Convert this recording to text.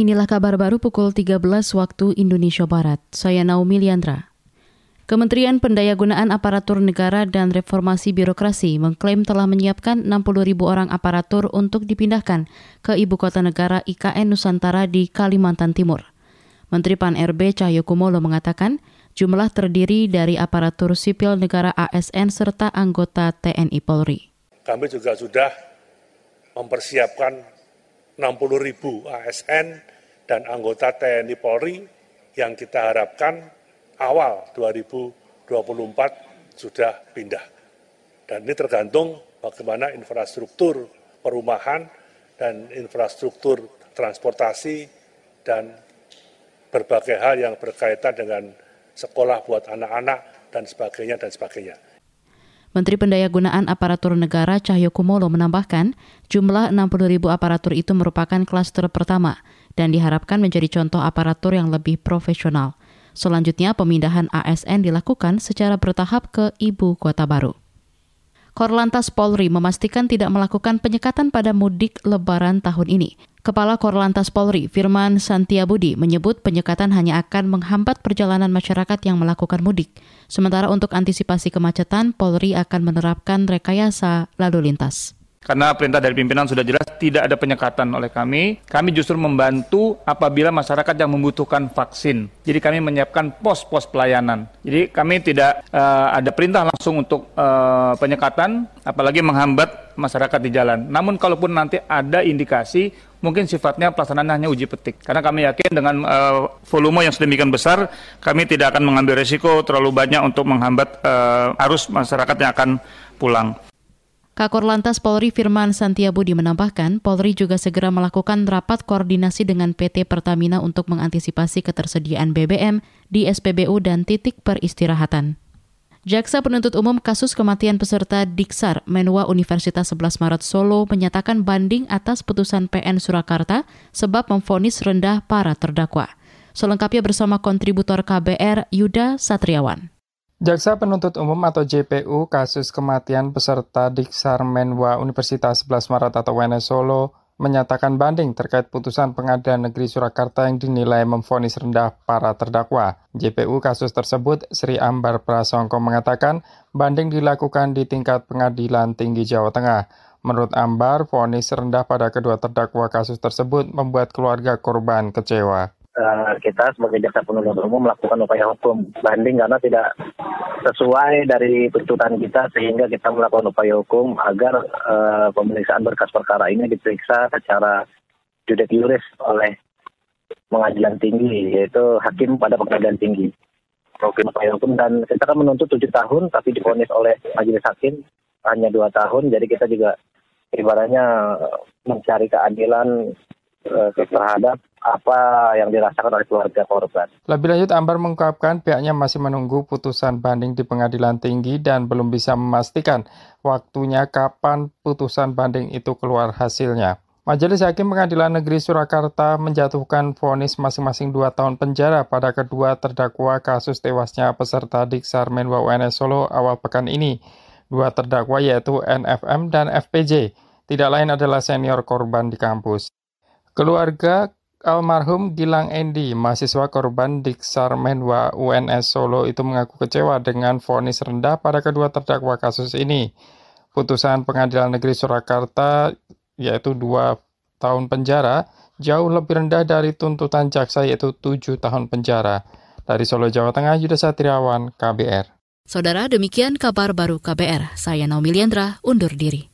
Inilah kabar baru pukul 13 waktu Indonesia Barat. Saya Naomi Liandra. Kementerian Pendayagunaan Aparatur Negara dan Reformasi Birokrasi mengklaim telah menyiapkan 60 ribu orang aparatur untuk dipindahkan ke Ibu Kota Negara IKN Nusantara di Kalimantan Timur. Menteri Pan-RB Cahyokumolo mengatakan jumlah terdiri dari aparatur sipil negara ASN serta anggota TNI Polri. Kami juga sudah mempersiapkan 60 ribu ASN dan anggota TNI Polri yang kita harapkan awal 2024 sudah pindah. Dan ini tergantung bagaimana infrastruktur perumahan dan infrastruktur transportasi dan berbagai hal yang berkaitan dengan sekolah buat anak-anak dan sebagainya dan sebagainya. Menteri Pendayagunaan Aparatur Negara Cahyokumolo menambahkan, jumlah 60 ribu aparatur itu merupakan klaster pertama dan diharapkan menjadi contoh aparatur yang lebih profesional. Selanjutnya, pemindahan ASN dilakukan secara bertahap ke ibu kota baru. Korlantas Polri memastikan tidak melakukan penyekatan pada mudik lebaran tahun ini. Kepala Korlantas Polri, Firman Santiabudi, menyebut penyekatan hanya akan menghambat perjalanan masyarakat yang melakukan mudik. Sementara untuk antisipasi kemacetan, Polri akan menerapkan rekayasa lalu lintas. Karena perintah dari pimpinan sudah jelas tidak ada penyekatan oleh kami. Kami justru membantu apabila masyarakat yang membutuhkan vaksin. Jadi kami menyiapkan pos-pos pelayanan. Jadi kami tidak uh, ada perintah langsung untuk uh, penyekatan, apalagi menghambat masyarakat di jalan. Namun kalaupun nanti ada indikasi mungkin sifatnya pelaksanaan hanya uji petik. Karena kami yakin dengan uh, volume yang sedemikian besar, kami tidak akan mengambil resiko terlalu banyak untuk menghambat uh, arus masyarakat yang akan pulang. Kakor Lantas Polri Firman Santiabudi menambahkan, Polri juga segera melakukan rapat koordinasi dengan PT Pertamina untuk mengantisipasi ketersediaan BBM di SPBU dan titik peristirahatan. Jaksa penuntut umum kasus kematian peserta Diksar Menwa Universitas 11 Maret Solo menyatakan banding atas putusan PN Surakarta sebab memfonis rendah para terdakwa. Selengkapnya bersama kontributor KBR Yuda Satriawan. Jaksa Penuntut Umum atau JPU kasus kematian peserta Diksar Menwa Universitas 11 Maret atau UNS Solo menyatakan banding terkait putusan Pengadilan Negeri Surakarta yang dinilai memfonis rendah para terdakwa. JPU kasus tersebut Sri Ambar Prasongko mengatakan banding dilakukan di tingkat Pengadilan Tinggi Jawa Tengah. Menurut Ambar, vonis rendah pada kedua terdakwa kasus tersebut membuat keluarga korban kecewa. Eh, kita sebagai jaksa penuntut umum melakukan upaya hukum banding karena tidak sesuai dari tuntutan kita sehingga kita melakukan upaya hukum agar uh, pemeriksaan berkas perkara ini diperiksa secara judek juris oleh pengadilan tinggi yaitu hakim pada pengadilan tinggi. Melakukan upaya hukum dan kita kan menuntut tujuh tahun tapi diponis oleh majelis hakim hanya dua tahun jadi kita juga ibaratnya mencari keadilan uh, terhadap apa yang dirasakan oleh keluarga korban. Lebih lanjut, Ambar mengungkapkan pihaknya masih menunggu putusan banding di pengadilan tinggi dan belum bisa memastikan waktunya kapan putusan banding itu keluar hasilnya. Majelis Hakim Pengadilan Negeri Surakarta menjatuhkan vonis masing-masing dua tahun penjara pada kedua terdakwa kasus tewasnya peserta Diksar Menwa UNS Solo awal pekan ini. Dua terdakwa yaitu NFM dan FPJ. Tidak lain adalah senior korban di kampus. Keluarga Almarhum Gilang Endi, mahasiswa korban Diksar Menwa UNS Solo itu mengaku kecewa dengan vonis rendah pada kedua terdakwa kasus ini. Putusan pengadilan negeri Surakarta yaitu dua tahun penjara jauh lebih rendah dari tuntutan jaksa yaitu tujuh tahun penjara. Dari Solo, Jawa Tengah, Yuda Satriawan, KBR. Saudara, demikian kabar baru KBR. Saya Naomi Liandra, undur diri.